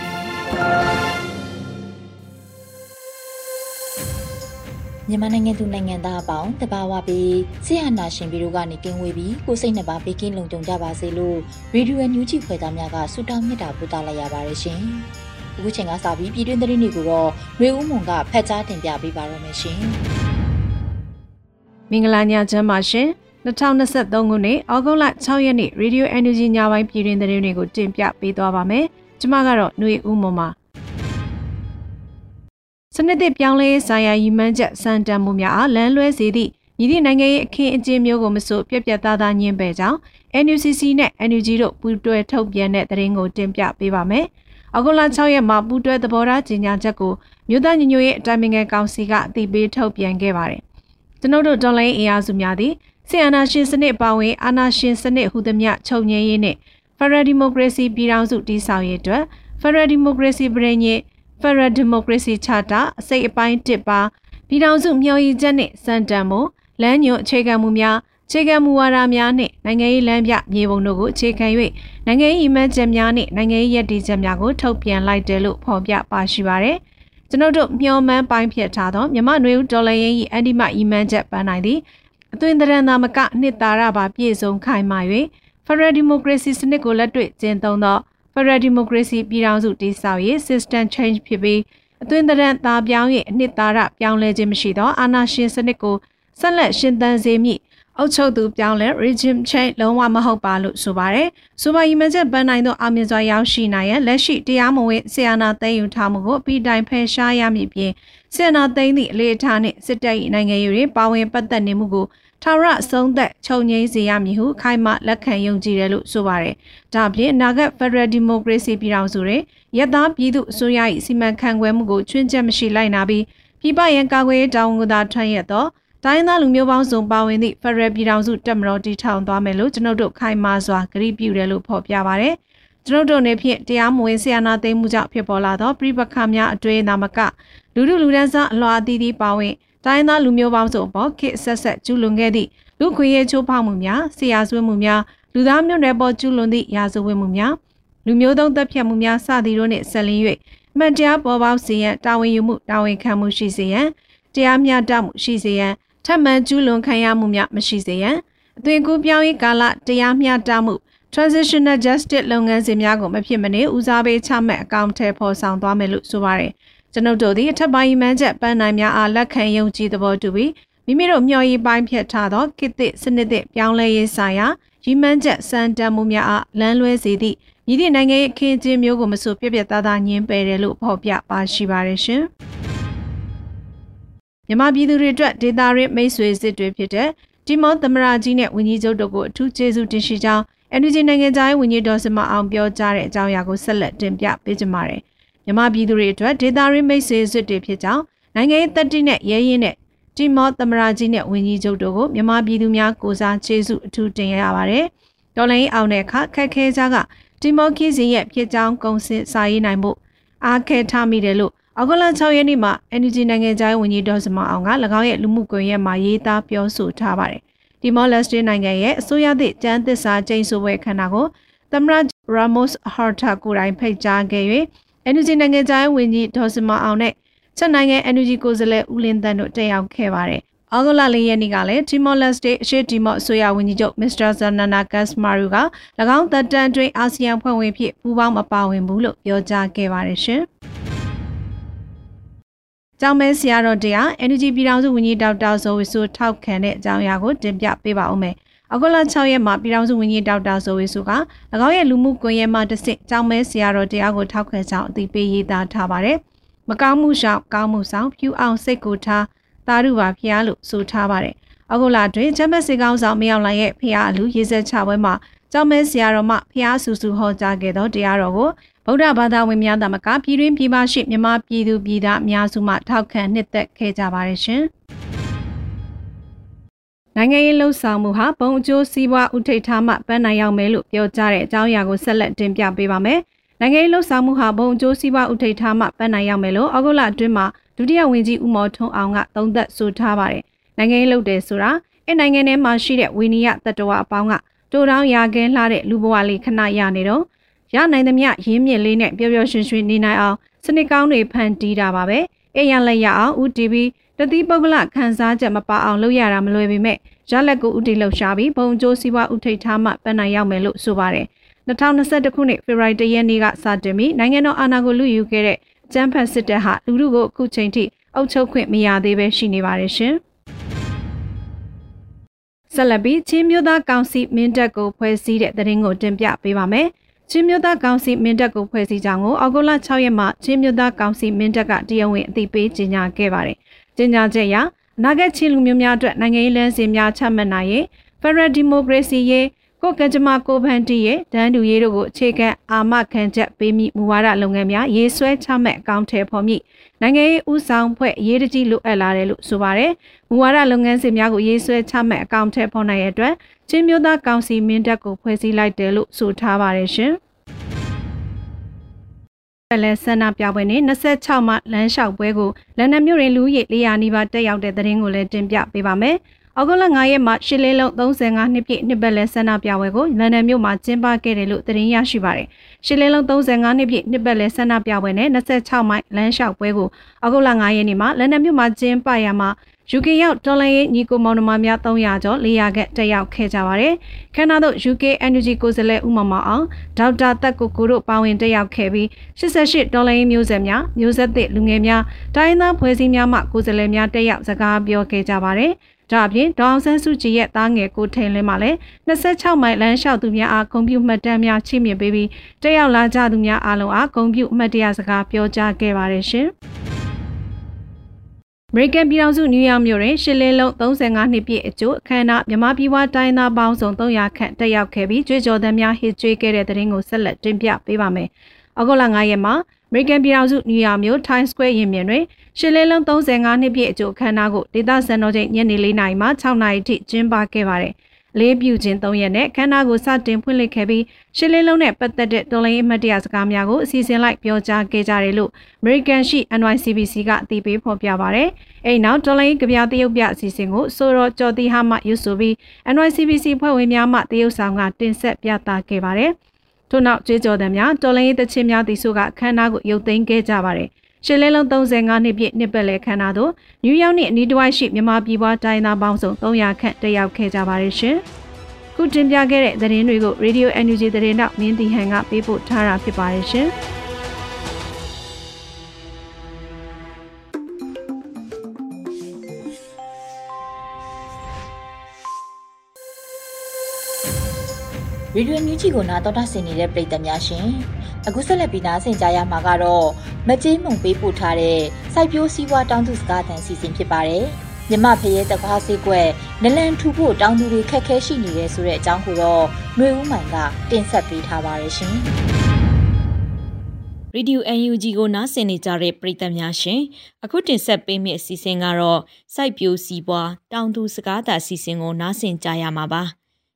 ပြီ မြန်မာနိုင်ငံသူနိုင်ငံသားအပေါင်းတဘာဝပြီးဆရာနာရှင်ပြီးတို့ကနေကင်းဝေးပြီးကိုစိတ်နှစ်ပါးဘေးကင်းလုံခြုံကြပါစေလို့ရေဒီယိုညူဂျီဖွယ်သားများကဆုတောင်းမြတ်တာပို့သလိုက်ရပါတယ်ရှင်။အခုချိန်ကစပြီးပြည်တွင်းသတင်းတွေကိုတော့ရွေဦးမွန်ကဖတ်ကြားတင်ပြပေးပါရမရှင်။မင်္ဂလာညချမ်းပါရှင်။2023ခုနှစ်ဩဂုတ်လ6ရက်နေ့ Radio Energy ညပိုင်းပြည်တွင်သတင်းတွေကိုတင်ပြပေးသွားပါမယ်။ ကျမကတော့ຫນွေဦးမမစနစ်သစ်ပြောင်းလဲဆိုင်ရာရည်မှန်းချက်စံတန်မှုများအားလမ်းလွဲစေသည့်မြည်သည့်နိုင်ငံရေးအခင်းအကျင်းမျိုးကိုမဆိုပြက်ပြက်သားသားညှင်းပယ်ကြောင်း NUCC နဲ့ NUG တို့ပူးတွဲထုတ်ပြန်တဲ့သတင်းကိုတင်ပြပေးပါမယ်။အောက်တိုဘာ6ရက်မှာပူးတွဲသဘောထားကြေညာချက်ကိုမြို့သားညီညွတ်ရေးအတိုင်းအမြံကောင်စီကအသိပေးထုတ်ပြန်ခဲ့ပါတယ်။ကျွန်ုပ်တို့ဒေါ်လာအင်အားစုများသည်ဆီယနာရှင်စနစ်ပါဝင်အာနာရှင်စနစ်ဟူသည်မြချုပ်ငြိမ်းရေးနဲ့ဖ ရယ်ဒီမိုကရေစီပြည်ထောင်စုတည်ဆောက်ရေးအတွက်ဖရယ်ဒီမိုကရေစီပြည်ညစ်ဖရယ်ဒီမိုကရေစီချတာအစိတ်အပိုင်း1ပါပြည်ထောင်စုမျှော်ရည်ချက်နှင့်စံတန်မှုလမ်းညွှန်အခြေခံမှုများအခြေခံမူဝါဒများနှင့်နိုင်ငံရေးလမ်းပြမြေပုံတို့ကိုအခြေခံ၍နိုင်ငံရေးမှန်းချက်များနှင့်နိုင်ငံရေးရည်တည်ချက်များကိုထုတ်ပြန်လိုက်တယ်လို့ဖော်ပြပါရှိပါရယ်ကျွန်ုပ်တို့မျှော်မှန်းပိုင်းဖြတ်ထားသောမြမနွေဦးဒေါ်လာရင်း၏အန်ဒီမအီမန်းချက်ပန်းနိုင်သည်အသွင်တရံသာမကနှစ်သာရပါပြည့်စုံခိုင်မာ၍ ဖရယ်ဒီမိုကရေစီစနစ်ကိုလက်တွေ့ကျင့်သုံးသော Federal Democracy ပြည်ထောင်စုတည်ဆောက်ရေး System Change ဖြစ်ပြီးအသွင်သဏ္ဍာန်သားပြောင်းရဲ့အနှစ်သာရပြောင်းလဲခြင်းမရှိသောအာဏာရှင်စနစ်ကိုဆက်လက်ရှင်သန်စေမည် အုပ်ချုပ်သူပြောင်းလဲ regime change လုံးဝမဟုတ်ပါလို့ဆိုပါတယ်။ဆိုပါရီမချက်ပန်းနိုင်သောအောင်မြင်စွာရောက်ရှိနိုင်ရန်လက်ရှိတရားမဝင်ဆီယနာသိမ်းယူထားမှုကိုအပြီးတိုင်ဖယ်ရှားရမည်ပြင်ဆီယနာသိမ်းသည့်အလေးအထားနှင့်စစ်တပ်၏နိုင်ငံရေးတွင်ပါဝင်ပတ်သက်နေမှုကိုထာဝရအဆုံးသက်ချုပ်ငြိမ်းစေရမည်ဟုခိုင်မာလက်ခံယုံကြည်တယ်လို့ဆိုပါတယ်။ဒါ့အပြင်အနာဂတ် Federal Democracy ပြည်ထောင်စုတွင်ရသပြည်သူအစိုးရ၏စီမံခန့်ခွဲမှုကိုချွင်းချက်မရှိလိုက်နာပြီးပြည်ပရန်ကာကွယ်ရေးတောင်းဝန်သာထမ်းရသော တိုင်းသားလူမျိုးပေါင်းစုံပါဝင်သည့် Federal ပြည်ထောင်စုတက်မတော်တည်ထောင်သွားမယ်လို့ကျွန်ုပ်တို့ခိုင်မာစွာကတိပြုတယ်လို့ဖော်ပြပါတယ်။ကျွန်ုပ်တို့နေဖြင့်တရားမဝင်ဆရာနာသိမ်းမှုကြောင့်ဖြစ်ပေါ်လာသောပြိပခါများအတွေ့အနာမကလူလူလူဒန်းစားအလွှာအသီးသီးပါဝင်တိုင်းသားလူမျိုးပေါင်းစုံပေါ်ခေတ်ဆက်ဆက်ကျူးလွန်ခဲ့သည့်လူခွေရဲချိုးဖောက်မှုများဆရာဆွေးမှုများလူသားမျိုးနွယ်ပေါ်ကျူးလွန်သည့်ရာဇဝတ်မှုများလူမျိုးသုံးတပ်ဖြတ်မှုများစသည်တို့နှင့်ဆက်လင်း၍မှန်တရားပေါ်ပေါက်စေရန်တာဝန်ယူမှုတာဝန်ခံမှုရှိစေရန်တရားမျှတမှုရှိစေရန် ထပ်မံကျူးလွန်ခံရမှုများမရှိစေရန်အသွင်ကူးပြောင်းရေးကာလတရားမျှတမှု transitional justice လုပ်ငန်းစဉ်များကိုမဖြစ်မနေဦးစားပေးချမှတ်အကောင့်ထဲပေါ်ဆောင်သွားမယ်လို့ဆိုပါတယ်ကျွန်ုပ်တို့သည်အထက်ပိုင်းမှန်းချက်ပန်းနိုင်များအားလက်ခံယုံကြည်သဘောတူပြီးမိမိတို့မျှော်ရည်ပိုင်းဖြတ်ထားသောကိတ္တစနစ်သစ်ပြောင်းလဲရေးဆိုင်ရာရည်မှန်းချက်စံတန်မှုများအားလမ်းလွဲစေသည့်ညီသည့်နိုင်ငံရဲ့အခင်းအကျင်းမျိုးကိုမဆိုပြပြသားသားညှင်းပယ်တယ်လို့ဖော်ပြပါရှိပါတယ်ရှင်။ မြန်မာပြည်သူတွေအတွက်ဒေတာရင်းမိတ်ဆွေစစ်တွေဖြစ်တဲ့ဒီမောသမရာကြီးနဲ့ဝင်းကြီးချုပ်တို့ကိုအထူးကျေးဇူးတင်ရှိကြောင်း NUG နိုင်ငံသားရေးဝန်ကြီးဒေါ်စမအောင်ပြောကြားတဲ့အကြောင်းအရာကိုဆက်လက်တင်ပြပေးကြပါမယ်။မြန်မာပြည်သူတွေအတွက်ဒေတာရင်းမိတ်ဆွေစစ်တွေဖြစ်ကြောင်းနိုင်ငံရေးတပ်တိနဲ့ရဲရင်နဲ့တီမောသမရာကြီးနဲ့ဝင်းကြီးချုပ်တို့ကိုမြန်မာပြည်သူများကိုစားကျေးဇူးအထူးတင်ရပါတယ်။ဒေါ်လင်းအောင်တဲ့အခါခက်ခဲကြကတီမောခီးစင်ရဲ့ဖြစ်ကြောင်းကုံစင်စာရေးနိုင်မှုအားခဲထားမိတယ်လို့ အောက်ကလန်6ရက်နေ့မှာ NUG နိုင်ငံသားဝန်ကြီးဒေါ်စမအောင်က၎င်းရဲ့လူမှုကွန်ရက်မှာရေးသားပြောဆိုထားပါတယ်။တီမောလက်စတေနိုင်ငံရဲ့အစိုးရသည့်ကျန်းသစ္စာကျိန်ဆိုပွဲခန္ဓာကိုသမရရာမို့စ်ဟာတာကိုတိုင်ဖိတ်ကြားခဲ့၍ NUG နိုင်ငံသားဝန်ကြီးဒေါ်စမအောင်နဲ့ချက်နိုင်ငံ NUG ကိုယ်စားလှယ်ဦးလင်းတန်းတို့တက်ရောက်ခဲ့ပါတယ်။အော်ဂိုလာလေးရက်နေ့ကလည်း Timor Leste အရှေ့တီမော့အစိုးရဝန်ကြီးချုပ် Mr. Zanana Kasmaru က၎င်းသက်တမ်းအတွင်းအာဆီယံဖွဲ့ဝင်ဖြစ်ပူးပေါင်းမပါဝင်ဘူးလို့ပြောကြားခဲ့ပါတယ်ရှင်။ ကျောင်းမဲဆရာတော်တရား Energy ပြည်ထောင်စုဝန်ကြီးဒေါက်တာဇော်ဝီဆိုထောက်ခံတဲ့အကြောင်းအရာကိုတင်ပြပေးပါဦးမယ်။အကွက်လ6ရက်မှာပြည်ထောင်စုဝန်ကြီးဒေါက်တာဇော်ဝီဆိုက၎င်းရဲ့လူမှုကွန်ရက်မှာတစ်ဆင့်ကျောင်းမဲဆရာတော်တရားကိုထောက်ခံကြောင်းအသိပေးရေးသားထားပါတယ်။မကောင်းမှုရှောင်ကောင်းမှုဆောင်ဖြူအောင်စိတ်ကိုထားသာဓုပါဖျားလို့ဆိုထားပါတယ်။အခုလာတွင်ချမ်းမက်စီကောင်းဆောင်မရောက်လာရဲ့ဖျားအလူရေးဆက်ချပွဲမှာကျောင်းမဲဆရာတော်မှဖျားဆူဆူဟောကြားခဲ့သောတရားတော်ကို ဗုဒ္ဓဘာသာဝင်များသမကပြည်တွင်းပြည်ပရှိမြမပြည်သူပြည်သားအများစုမှထောက်ခံနှစ်သက်ခဲ့ကြပါတယ်ရှင်။နိုင်ငံရေးလှုပ်ဆောင်မှုဟာဘုံအကျိုးစီးပွားဥထိတ်ထားမှပန်းနိုင်ရောက်မယ်လို့ပြောကြားတဲ့အကြောင်းအရာကိုဆက်လက်တင်ပြပေးပါမယ်။နိုင်ငံရေးလှုပ်ဆောင်မှုဟာဘုံအကျိုးစီးပွားဥထိတ်ထားမှပန်းနိုင်ရောက်မယ်လို့အောက်ဂုလအတွင်းမှာဒုတိယဝန်ကြီးဦးမော်ထွန်းအောင်ကသုံးသပ်ဆိုထားပါတယ်။နိုင်ငံရေးလုပ်တယ်ဆိုတာအဲနိုင်ငံထဲမှာရှိတဲ့ဝီနီယတတဝအပေါင်းကတိုးတောင်းရာခဲလှတဲ့လူဘဝလေးခဏရနေတော့ ရနိုင်သမျှရင်းမြစ်လေးနဲ့ပျော်ပျော်ရွှင်ရွှင်နေနိုင်အောင်စနစ်ကောင်းတွေဖန်တီးတာပါပဲ။အဲရလက်ရအောင် UTV တတိပုဂ္ဂလခန်းစားချက်မပါအောင်လုပ်ရတာမလွယ်ပေမဲ့ရလက်ကိုဥတီလှုပ်ရှားပြီးဘုံကျိုးစီးပွားဥထိတ်ထားမှပန်းနိုင်ရောက်မယ်လို့ဆိုပါတယ်။2021ခုနှစ်ဖေဖော်ဝါရီလရက်နေ့ကစတင်ပြီးနိုင်ငံတော်အာဏာကိုလူယူခဲ့တဲ့ကျန်းဖတ်စစ်တပ်ဟာလူလူကိုအခုချိန်ထိအုပ်ချုပ်ခွင့်မရသေးပဲရှိနေပါတယ်ရှင်။ဆက်လက်ပြီးချင်းမျိုးသားကောင်စီမင်းတပ်ကိုဖွဲ့စည်းတဲ့တရင်ကိုတင်ပြပေးပါမယ်။ ချင်းမျိုးသားကောင်စီမင်းတပ်ကိုဖွဲ့စည်းကြောင်းကိုအောက်တိုဘာ6ရက်မှာချင်းမျိုးသားကောင်စီမင်းတပ်ကတရားဝင်အသိပေးကြေညာခဲ့ပါတယ်။ကြေညာချက်အရအနာဂတ်ချင်းလူမျိုးများအတွက်နိုင်ငံရေးလမ်းစဉ်များချမှတ်နိုင်ရေး Federal Democracy ရေး ကိုကကြမကိုဖန်တီရဲ့ဒန်းတူရေးတို့ကိုအခြေခံအာမခံချက်ပေးမိမူဝါဒလုပ်ငန်းများရေးဆွဲချမှတ်အကောင့်ထဲပေါ်မိနိုင်ငံရေးဥဆောင်ဖွဲ့ရေးတကြီးလိုအပ်လာတယ်လို့ဆိုပါတယ်မူဝါဒလုပ်ငန်းစဉ်များကိုရေးဆွဲချမှတ်အကောင့်ထဲပေါ်နိုင်တဲ့အတွက်ချင်းမျိုးသားကောင်စီမင်းတပ်ကိုဖွဲ့စည်းလိုက်တယ်လို့ဆိုထားပါတယ်ရှင်လဲဆန္ဒပြပွဲနေ့26မှလမ်းလျှောက်ပွဲကိုလန်ဒန်မြို့တွင်လူကြီး400နီးပါးတက်ရောက်တဲ့တဲ့ရင်ကိုလည်းတင်ပြပေးပါမယ်။ အောက်တိုဘာ9ရက်မှာရှစ်လေးလုံး35နှစ်ပြည့်နှစ်ပတ်လည်ဆန္ဒပြပွဲကိုလန်ဒန်မြို့မှာကျင်းပခဲ့တယ်လို့သတင်းရရှိပါတယ်။ရှစ်လေးလုံး35နှစ်ပြည့်နှစ်ပတ်လည်ဆန္ဒပြပွဲနဲ့26မိုင်လမ်းလျှောက်ပွဲကိုအောက်တိုဘာ9ရက်နေ့မှာလန်ဒန်မြို့မှာကျင်းပရမှာ UK ရောက်တော်လန်ရေးညီကိုမောင်နှမများ300ကျော်400ခန့်တက်ရောက်ခဲ့ကြပါတယ်။ခန္ဓာတို့ UK Energy ကိုယ်စားလှယ်ဦးမောင်မောင်အောင်ဒေါက်တာတက်ကိုကိုတို့ပါဝင်တက်ရောက်ခဲ့ပြီး88တော်လန်ရေးမျိုးဆက်များမျိုးဆက်သစ်လူငယ်များတိုင်းသားဖွဲ့စည်းများမှကိုယ်စားလှယ်များတက်ရောက်စကားပြောခဲ့ကြပါတယ်။ ဒါအပြင်ဒေါအောင်ဆန်းစုကြည်ရဲ့သားငယ်ကိုထိန်လင်းမှလည်း26မိုင်လမ်းလျှောက်သူများအားဂုဏ်ပြုမှတ်တမ်းများချီးမြှင့်ပေးပြီးတက်ရောက်လာကြသူများအားလုံးအားဂုဏ်ပြုအမှတ်တရစကားပြောကြားခဲ့ပါတယ်ရှင်။အမေရိကန်ပြည်ထောင်စုနယူးယောက်မြို့တွင်ရှစ်လင်းလုံး35နှစ်ပြည့်အကျိုးအခမ်းအနားမြမပြည်ဝတိုင်းသားပေါင်းစုံ300ခန့်တက်ရောက်ခဲ့ပြီးကြွေးကြော်သံများဟစ်ကြွေးခဲ့တဲ့တဲ့ရင်ကိုဆက်လက်တင်ပြပေးပါမယ်။ဩဂုတ်လ9ရက်မှာအ မေရိကန်ပြည်ထောင်စုနယူးယောက်မြို့ Times Square ရင်ပြင်တွင်ရှစ်လေးလုံး35နှစ်ပြည့်အကျိုးအခမ်းအနားကိုဒေသစံတော်ချိန်ညနေ4နာရီမှ6နာရီထိကျင်းပခဲ့ပါတယ်။လေးပြူခြင်း3ရက်နဲ့အခမ်းအနားကိုစတင်ဖွင့်လှစ်ခဲ့ပြီးရှစ်လေးလုံးနဲ့ပတ်သက်တဲ့တော်လိုင်းအမှတ်တရစကားများကိုအစီအစဉ်လိုက်ပြောကြားခဲ့ကြတယ်လို့ American ရှိ NYCBC ကအသိပေးဖော်ပြပါရယ်။အဲဒီနောက်တော်လိုင်းကဗျာတရုတ်ပြအစီအစဉ်ကိုဆိုတော့ကျော်တီဟာမှရွဆိုပြီး NYCBC ဖွဲ့ဝင်များမှတရုတ်ဆောင်ကတင်ဆက်ပြသခဲ့ပါတယ်။ ထို့နောက်ကျေးကြော်တဲ့များတော်လိုင်းရေးတချင်းများတီဆိုကခန္ဓာကိုရုပ်သိမ်းခဲ့ကြပါတယ်။ရှစ်လဲလုံး35နှစ်ပြည့်နှစ်ပတ်လည်ခန္ဓာသို့နယူးယောက်နှင့်အနီးတစ်ဝိုက်ရှိမြန်မာပြည်ပွားတိုင်းသားပေါင်းစုံ300ခန့်တက်ရောက်ခဲ့ကြပါတယ်ရှင်။ခုတင်ပြခဲ့တဲ့သတင်းတွေကို Radio NUG သတင်းတော့မင်းတီဟန်ကပေးပို့ထားတာဖြစ်ပါတယ်ရှင်။။ ရေဒီယိုမြူးချီကိုနာတော်တာဆင်နေတဲ့ပြည်သက်များရှင်။အခုဆက်လက်ပြီးနားဆင်ကြရမှာကတော့မကြေးမုံပေးပို့ထားတဲ့စိုက်ပျိုးစည်းဝါးတောင်းသူစကားသံစီစဉ်ဖြစ်ပါတယ်။မြမဖရဲတကွားစေးကွက်နလန်ထူဖို့တောင်းသူတွေခက်ခဲရှိနေတယ်ဆိုတဲ့အကြောင်းကိုတော့ຫນွေဦးမိုင်ကတင်ဆက်ပေးထားပါတယ်ရှင်။ရေဒီယို UNG ကိုနားဆင်နေကြတဲ့ပရိသတ်များရှင်အခုတင်ဆက်ပေးမယ့်အစီအစဉ်ကတော့စိုက်ပျိုးစီးပွားတောင်သူစကားသာအစီအစဉ်ကိုနားဆင်ကြရမှာပါ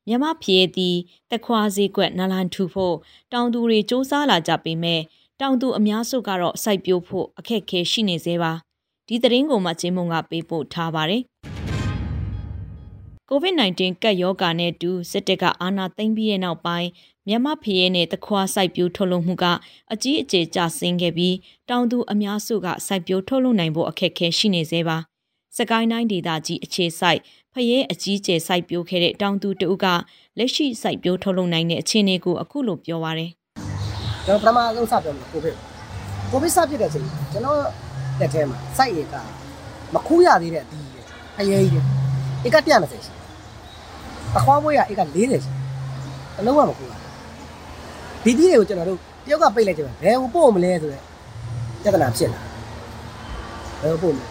မြမဖျဲသည်တခွာစည်းကွက်နလန်ထူဖို့တောင်သူတွေစ조사လာကြပေမဲ့တောင်သူအများစုကတော့စိုက်ပျိုးဖို့အခက်ခဲရှိနေသေးပါဒီသတင်းကိုမှချင်းမုံကပေးပို့ထားပါတယ် COVID-19 ကပ်ရောဂါနဲ့တူစစ်တပ်ကအာဏာသိမ်းပြီးတဲ့နောက်ပိုင်းမြန်မာဖရဲနဲ့တခွာစိုက်ပျိုးထုတ်လုပ်မှုကအကြီးအကျယ်ကျဆင်းခဲ့ပြီးတောင်သူအများစုကစိုက်ပျိုးထုတ်လုပ်နိုင်ဖို့အခက်အခဲရှိနေသေးပါစကိုင်းတိုင်းဒေသကြီးအခြေစိုက် ဖရဲအကြီးကျယ်စိုက်ပျိုးခဲ့တဲ့တောင်သူတဦးကလက်ရှိစိုက်ပျိုးထုတ်လုပ်နိုင်တဲ့အခြေအနေကိုအခုလိုပြောပါရယ်ကျွန်တော်ပထမဆုံးစပြောမှာကိုဗစ်ကိုဗစ်စဖြစ်တဲ့အချိန်ကျွန်တော်လက်ထဲမှာစိုက်ရကမခူးရသေးတဲ့အတီးရဲ့အရေးကြီးဧက120ရှိအခွားဘွေးကဧက40ရှိအလုံးဝမခူးရဒီတီးတွေကိုကျွန်တော်တို့တယောက်ကပိတ်လိုက်ကြတယ်ဘယ်ဟိုပို့မလဲဆိုတော့ပြဿနာဖြစ်လာဘယ်ဟိုပို့မလဲ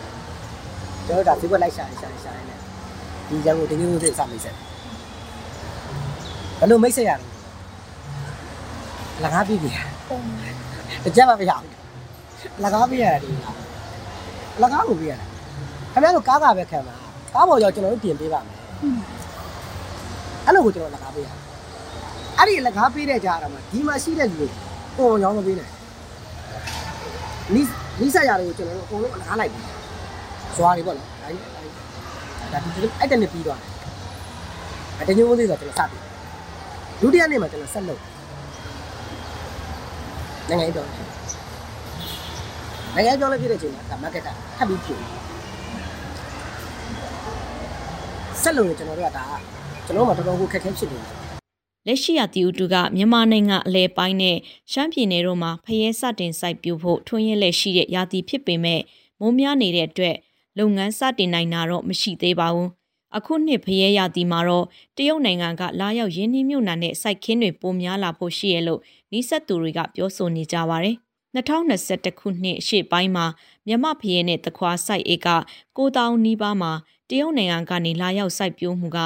ကျွန်တော်တို့ဒါဒီဘက်လိုက်ရှာရှာရှာနေ ဒီရန်ကုန်ဒီနေ့တို့စမိတ်ဆက်ဘယ်လိုမိတ်ဆက်ရလဲလကားပြီးပြီတကြက်မပြရဘူးလကားပြီးရတယ်ဒီလကားကိုပြီးရတယ်ခင်ဗျားတို့ကားကပဲခံမှာကားပေါ်ကြောကျွန်တော်တို့ပြင်ပေးပါမယ်အဲ့လိုကိုကျွန်တော်လကားပေးရတယ်အဲ့ဒီလကားပေးတဲ့ကြားရမှာဒီမှာရှိတဲ့လူတွေပုံရောင်းမပေးနိုင်နီးနီးဆက်ရတယ်ကိုကျွန်တော်တို့အကုန်လုံးလကားလိုက်ပြီဇွာတွေပေါ့နော်ဒါကြီး ဒါဒီအဲ့တနေ့ပြီးသွားတယ်အဲ့တညိုးသေးဆိုကျွန်တော်စပြီဒုတိယနေ့မှာကျွန်တော်ဆက်လုပ်နိုင်ငံရေးပြောင်းလဲနိုင်ငံရေးပြောင်းလဲဖြစ်တဲ့အချိန်မှာဒါ market ကထပ်ပြီးဖြစ်ဆက်လို့ကျွန်တော်တို့ကဒါကျွန်တော်တို့မှတော်တော်ကိုခက်ခဲဖြစ်နေတယ်လက်ရှိရတီဦးတူကမြန်မာနိုင်ငံအလဲပိုင်းနဲ့ရှမ်းပြည်နယ်တို့မှာဖရဲစတင်စိုက်ပျိုးဖို့ထွန်းရဲလက်ရှိတဲ့ရာသီဖြစ်ပေမဲ့မိုးများနေတဲ့အတွက် လုပ်ငန်းစတင်နိုင်တာတော့မရှိသေးပါဘူးအခုနှစ်ဖရဲရာသီမှာတော့တရုတ်နိုင်ငံကလာရောက်ရင်းနှီးမြှုပ်နှံတဲ့စိုက်ခင်းတွေပိုများလာဖို့ရှိရလို့နီးစပ်သူတွေကပြောဆိုနေကြပါတယ်2021ခုနှစ်ရှေ့ပိုင်းမှာမြမဖရဲနဲ့တခွာစိုက်ဧက9000နီးပါးမှာတရုတ်နိုင်ငံကနေလာရောက်စိုက်ပျိုးမှုက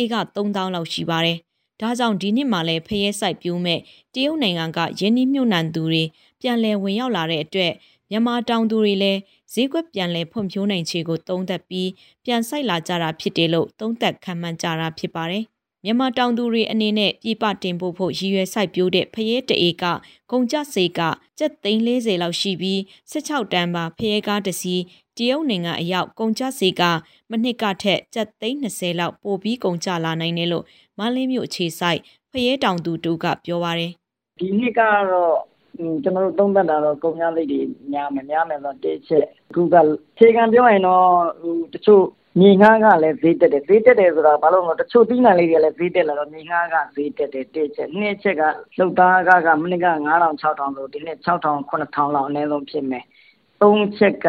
ဧက3000လောက်ရှိပါတယ်။ဒါကြောင့်ဒီနှစ်မှာလည်းဖရဲစိုက်ပျိုးမဲ့တရုတ်နိုင်ငံကယင်းနှိမြုပ်နှံသူတွေပြန်လည်ဝင်ရောက်လာတဲ့အတွက် မြန်မာတောင်သူတွေလည်းဈေးကွက်ပြန်လည်ဖွံ့ဖြိုးနိုင်ခြေကိုသုံးသပ်ပြီးပြန်ဆိုင်လာကြတာဖြစ်တယ်လို့သုံးသပ်ခံမှန်းကြတာဖြစ်ပါတယ်။မြန်မာတောင်သူတွေအနေနဲ့ပြည်ပတင်ပို့ဖို့ရည်ရွယ်စိုက်ပျိုးတဲ့ဖရဲတအေကကုန်ကျစေကကျပ်သိန်း40လောက်ရှိပြီး16တန်းပါဖရဲကားတစ်စီးတရုတ်နိုင်ငံအရောက်ကုန်ကျစေကမနှစ်ကထက်ကျပ်သိန်း20လောက်ပိုပြီးကုန်ကျလာနိုင်တယ်လို့မန္တလေးမြို့အခြေစိုက်ဖရဲတောင်သူတူကပြောပါရယ်ဒီနှစ်ကတော့ ကျွန်တော်တို့သုံးသပ်တာတော့ကုန်များလိတ်တွေများမယ်များမယ်ဆိုတော့တစ်ချက်အခုကခြေခံပြောရင်တော့ဟိုတချို့မြေငှားကလည်းဈေးတက်တယ်ဈေးတက်တယ်ဆိုတာဘာလို့လဲတချို့ပြီးနိုင်လေးတွေလည်းဈေးတက်လာတော့မြေငှားကဈေးတက်တယ်တစ်ချက်နှစ်ချက်ကလှုပ်သားကကမနစ်က9000 6000ဆိုဒီနှစ်6000 9000လောက်အနည်းဆုံးဖြစ်မယ်သုံးချက်က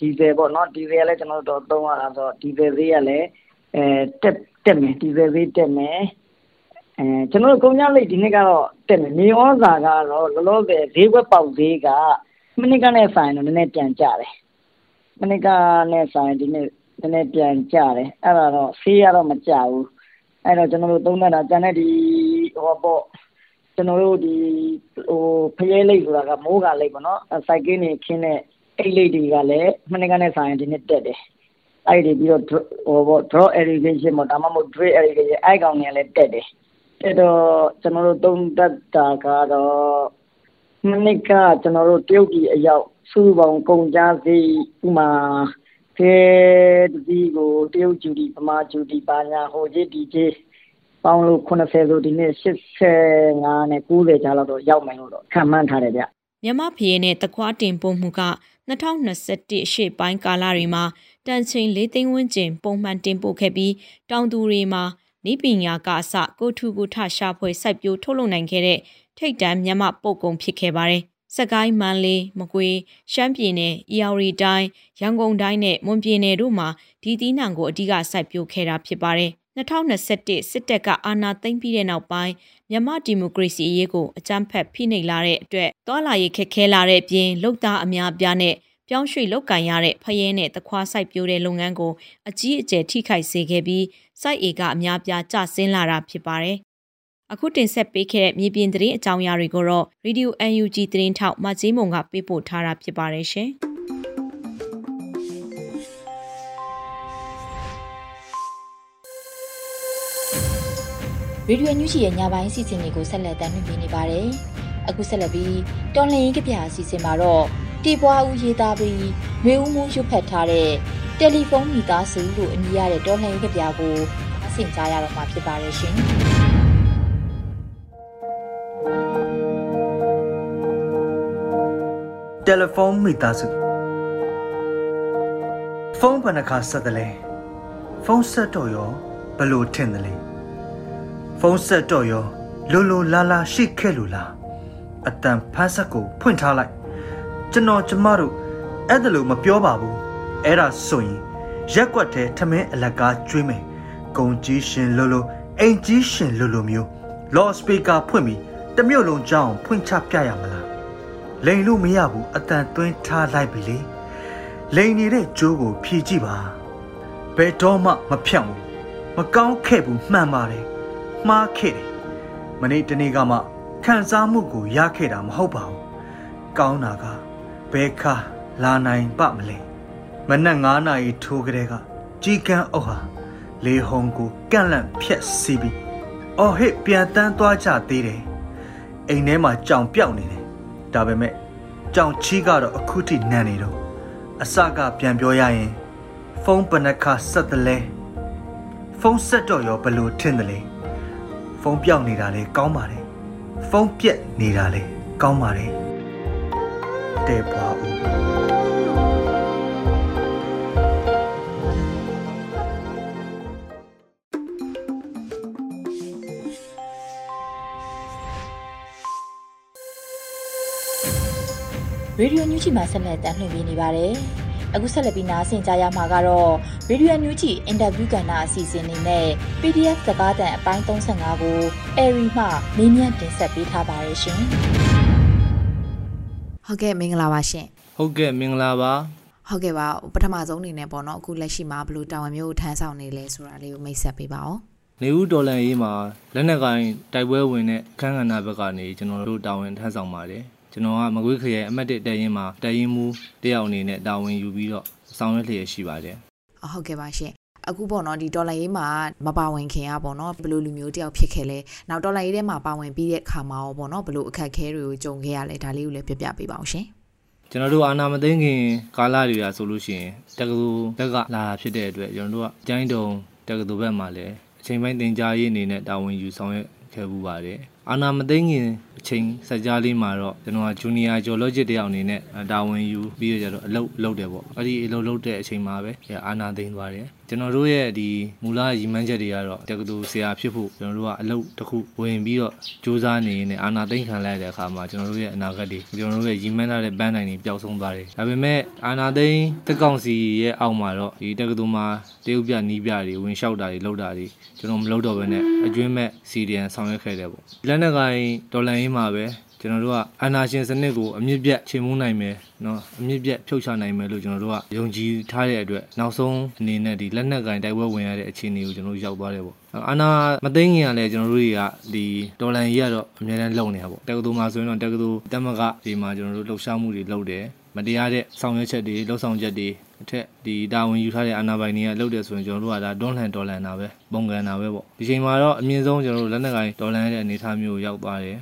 ဒီဇယ်ပေါ့နော်ဒီဇယ်လည်းကျွန်တော်တို့သုံးရတာဆိုတော့ဒီဇယ်ဈေးကလည်းအဲတက်တက်မယ်ဒီဇယ်ဈေးတက်မယ်အဲ ကျွန်တော်တို့ ကုန်ကြလိတ်ဒီနေ့ကတော့ တက်မယ် မြေဩဇာကတော့ လောလောဆယ် ဈေးကွက်ပေါက်ဈေးက မနစ်ကနဲ့ဆိုင်တော့ နည်းနည်းပြန်ကျတယ် မနစ်ကနဲ့ဆိုင် ဒီနေ့နည်းနည်းပြန်ကျတယ် အဲ့ဒါတော့ဆေးရတော့ မကျဘူး အဲ့တော့ ကျွန်တော်တို့ သုံးသပ်တာ ကျန်တဲ့ ဒီဟောပေါ့ကျွန်တော်တို့ဒီဟိုဖရဲလိတ်ဆိုတာက မိုးကလိတ်ပေါ့နော် စိုက်ကင်းနေခင်းတဲ့အိတ်လိတ်တွေကလည်း မနစ်ကနဲ့ဆိုင် ဒီနေ့တက်တယ် အဲ့ဒီပြီးတော့ဟိုပေါ့ draw irrigation ပေါ့ ဒါမှမဟုတ် drip irrigation အဲ့ကောင်တွေကလည်း တက်တယ် အဲ့တော့ကျွန်တော်တို့သုံးသပ်တာကတော့မနစ်ကကျွန်တော်တို့တရုတ်ပြည်အရောက်စုပေါင်းကုန်ကြစီဥမာကဲဒီကိုတရုတ်ဂျူဒီပမာဂျူဒီပါညာဟိုကြီးဒီကြီးပေါင်းလို့80ဆိုဒီနေ့85နဲ့90ကြားလောက်တော့ရောက်မယ်လို့တော့ခံမှန်းထားတယ်ဗျမြန်မာဖရဲနဲ့တခွားတင်ပို့မှုက2021အရှေ့ပိုင်းကာလတွေမှာတန်ချိန်၄သိန်းဝန်းကျင်ပုံမှန်တင်ပို့ခဲ့ပြီးတောင်သူတွေမှာ နိပညာကအစကိုထုကိုထရှာဖွေစိုက်ပျိုးထုတ်လုပ်နိုင်ခဲ့တဲ့ထိတ်တန့်မြန်မာပုတ်ကုံဖြစ်ခဲ့ပါတယ်။စကိုင်းမန်းလေးမကွေးရှမ်းပြည်နယ်၊အီယော်ရီတိုင်းရန်ကုန်တိုင်းနဲ့မွန်ပြည်နယ်တို့မှာဒီသီးနှံကိုအဓိကစိုက်ပျိုးခဲ့တာဖြစ်ပါတယ်။2021စစ်တပ်ကအာဏာသိမ်းပြီးတဲ့နောက်ပိုင်းမြန်မာဒီမိုကရေစီအရေးကိုအကြမ်းဖက်ဖိနှိပ်လာတဲ့အတွက်တွာလာရေးခက်ခဲလာတဲ့အပြင်လုံသားအများပြားနဲ့ ပြောင်းရွှေ့လောက်ကင်ရတဲ့ဖရဲနဲ့တခွားစိုက်ပျိုးတဲ့လုပ်ငန်းကိုအကြီးအကျယ်ထိခိုက်စေခဲ့ပြီးစိုက်ဧကအများပြားကျဆင်းလာတာဖြစ်ပါတယ်။အခုတင်ဆက်ပေးခဲ့တဲ့မြေပြင်သတင်းအကြောင်းအရာတွေကိုတော့ Radio UNG သတင်းထောက်မကြီးမုံကပေးပို့ထားတာဖြစ်ပါတယ်ရှင်။။ရေဒီယိုညူချီရဲ့ညပိုင်းအစီအစဉ်တွေကိုဆက်လက်တင်ပြနေပါတယ်။ အခုဆက်လက်ပြီးတော်လှန်ရေးကဗျာအစီအစဉ်မှာတော့တီပွားဦးရေးသားပြီးမျိုးဦးမှုရွတ်ဖတ်ထားတဲ့တယ်လီဖုန်းမိသားစုလို့အမည်ရတဲ့တော်လှန်ရေးကဗျာကိုအဆင်ကြားရတော့မှာဖြစ်ပါတယ်ရှင်။ telephone မိသားစုဖုန်းဘယ်နှခါဆက်တယ်လဲဖုန်းဆက်တော့ရောဘလို့ထင်တယ်လဲဖုန်းဆက်တော့ရောလိုလိုလာလာရှိခဲ့လို့လား အတန်ဖန်းဆက်ကိုဖွင့်ထားလိုက်ကျွန်တော်ကျမတို့အဲ့ဒါလို့မပြောပါဘူးအဲ့ဒါဆိုရင်ရက်ကွက်ထဲထမင်းအလကားကျွေးမယ်ဂုံကြီးရှင်လိုလိုအိမ်ကြီးရှင်လိုလိုမျိုးလော့စပီကာဖွင့်ပြီးတမျိုးလုံးကြောင်းဖွင့်ချပြရမလားလိန်လို့မရဘူးအတန်သွင်းထားလိုက်ပြီလေလိန်နေတဲ့ကြိုးကိုဖြည့်ကြည့်ပါဘယ်တော့မှမဖြတ်ဘူးမကောင်းခဲ့ဘူးမှန်ပါတယ်မှားခဲ့တယ်မနေ့တနေ့ကမှ ခံစားမှုကိုရခဲ့တာမဟုတ်ပါဘူးကောင်းတာကဘယ်ခါလာနိုင်ပါမလဲမနက်9နာရီထိုးကလေးကကြီးကန်းအုပ်ဟာလေဟုံကိုကန့်လန့်ဖြက်စီးပြီးအော်ဟစ်ပြန်တန်းသွားကြသေးတယ်အိမ်ထဲမှာကြောင်ပြောက်နေတယ်ဒါပေမဲ့ကြောင်ချီးကတော့အခုထိနန်နေတော့အစကပြန်ပြောရရင်ဖုန်းပနခဆက်တယ်လဲဖုန်းဆက်တော့ရောဘလို့ထင်တယ်လဲဖုန်းပြောက်နေတာလဲကောင်းပါတယ် ဖုန်းပြက်နေတာလဲကောင်းပါတယ်တဲ့ပွားဦးရေဒီယိုညူချီမှာဆက်လက်တင်ပြနေပါတယ်။ အခုဆက်လက်ပြီးနားဆင်ကြရမှာကတော့ရေဒီယိုညူချီအင်တာဗျူးကဏ္ဍအစီအစဉ်လေးနဲ့ PDF စကားသံအပိုင်း35ကိုအယ်ရီမှမေးမြန်းတင်ဆက်ပေးထားပါရရှင်ဟုတ်ကဲ့မင်္ဂလာပါရှင်ဟုတ်ကဲ့မင်္ဂလာပါဟုတ်ကဲ့ပါပထမဆုံးအနေနဲ့ပေါ့နော်အခုလက်ရှိမှာဘယ်လိုတာဝန်မျိုးကိုထမ်းဆောင်နေလဲဆိုတာလေးကိုမိတ်ဆက်ပေးပါဦးနေဦးဒေါ်လာရေးမှာလက်နက်ကိုင်တိုက်ပွဲဝင်တဲ့အခန်းကဏ္ဍဘက်ကနေကျွန်တော်တို့တာဝန်ထမ်းဆောင်ပါတယ် ကျွန်တော်ကမကွေးခရိုင်အမှတ်1တပ်ရင်းမှာတပ်ရင်းမှုတယောက်အနေနဲ့တာဝန်ယူပြီးတော့ဆောင်ရွက်လျက်ရှိပါတယ်အဟုတ်ကဲ့ပါရှင်အခုပေါ့နော်ဒီဒေါ်လာရေးမှာမပါဝင်ခင်อ่ะပေါ့နော်ဘယ်လိုလူမျိုးတယောက်ဖြစ်ခဲ့လဲနောက်ဒေါ်လာရေးထဲမှာပါဝင်ပြီးတဲ့အခါမှာရောပေါ့နော်ဘယ်လိုအခက်အခဲတွေကိုကြုံခဲ့ရလဲဒါလေးကိုလည်းပြပြပေးပါအောင်ရှင်ကျွန်တော်တို့အာနာမသိခင်ကာလတွေကဆိုလို့ရှိရင်တက္ကသိုလ်ဘက်ကလာတာဖြစ်တဲ့အတွက်ကျွန်တော်တို့ကကျိုင်းတုံတက္ကသိုလ်ဘက်မှာလည်းအချိန်ပိုင်းတင်ကြားရေးအနေနဲ့တာဝန်ယူဆောင်ရွက်ခဲ့ပူပါတယ်အာနာမသိခင် အချိန်စက်ကြားလေးမှာတော့ကျွန်တော်ကဂျူနီယာဂျော်လော့ဂျစ်တယောက်အနေနဲ့တာဝန်ယူပြီးတော့ကျတော့အလုပ်လုပ်တယ်ပေါ့အဲ့ဒီအလုပ်လုပ်တဲ့အချိန်မှာပဲအာနာသိမ်းသွားတယ်ကျွန်တော်တို့ရဲ့ဒီမူလရည်မှန်းချက်တွေကတော့တက္ကသိုလ်ဆရာဖြစ်ဖို့ကျွန်တော်တို့ကအလုပ်တစ်ခုဝင်ပြီးတော့စူးစမ်းနေနေအာနာသိမ်းခံလိုက်တဲ့အခါမှာကျွန်တော်တို့ရဲ့အနာဂတ်တွေကျွန်တော်တို့ရဲ့ရည်မှန်းထားတဲ့ပန်းတိုင်တွေပျောက်ဆုံးသွားတယ်ဒါပေမဲ့အာနာသိမ်းတက်ကောင်စီရဲ့အောက်မှာတော့ဒီတက္ကသိုလ်မှာတရုတ်ပြနီးပြတွေဝင်လျှောက်တာတွေလုပ်တာတွေကျွန်တော်မလုပ်တော့ဘဲနဲ့အကျွင်းမဲ့စီဒီအန်ဆောင်ရွက်ခဲ့တယ်ပေါ့လက်နက်ကိုင်ဒေါ်လာရင်းင်းမှာပဲကျွန်တော်တို့ကအာဏာရှင်စနစ်ကိုအမြင့်ပြတ်ချေမှုန်းနိုင်မယ်နော်အမြင့်ပြတ်ဖြုတ်ချနိုင်မယ်လို့ကျွန်တော်တို့ကယုံကြည်ထားတဲ့အတွက်နောက်ဆုံးအနေနဲ့ဒီလက်နက်ကင်တိုက်ပွဲဝင်ရတဲ့အခြေအနေကိုကျွန်တော်တို့ရောက်သွားတယ်ပေါ့အာဏာမသိငင်ရလဲကျွန်တော်တို့တွေကဒီဒေါ်လန်ကြီးကတော့အများအားလုံနေတာပေါ့တက္ကသိုလ်မှာဆိုရင်တော့တက္ကသိုလ်တက်မကဒီမှာကျွန်တော်တို့လှုပ်ရှားမှုတွေလုပ်တယ်မတရားတဲ့ဆောင်ရွက်ချက်တွေလှုပ်ဆောင်ချက်တွေအထက်ဒီတာဝန်ယူထားတဲ့အာဏာပိုင်တွေကလုပ်တယ်ဆိုရင်ကျွန်တော်တို့ကဒါတွန်းလှန်ဒေါ်လန်တာပဲပုံကန်တာပဲပေါ့ဒီချိန်မှာတော့အမြင့်ဆုံးကျွန်တော်တို့လက်နက်ကင်ဒေါ်လန်ရဲ့အနေအထားမျိုးကိုရောက်သွားတယ်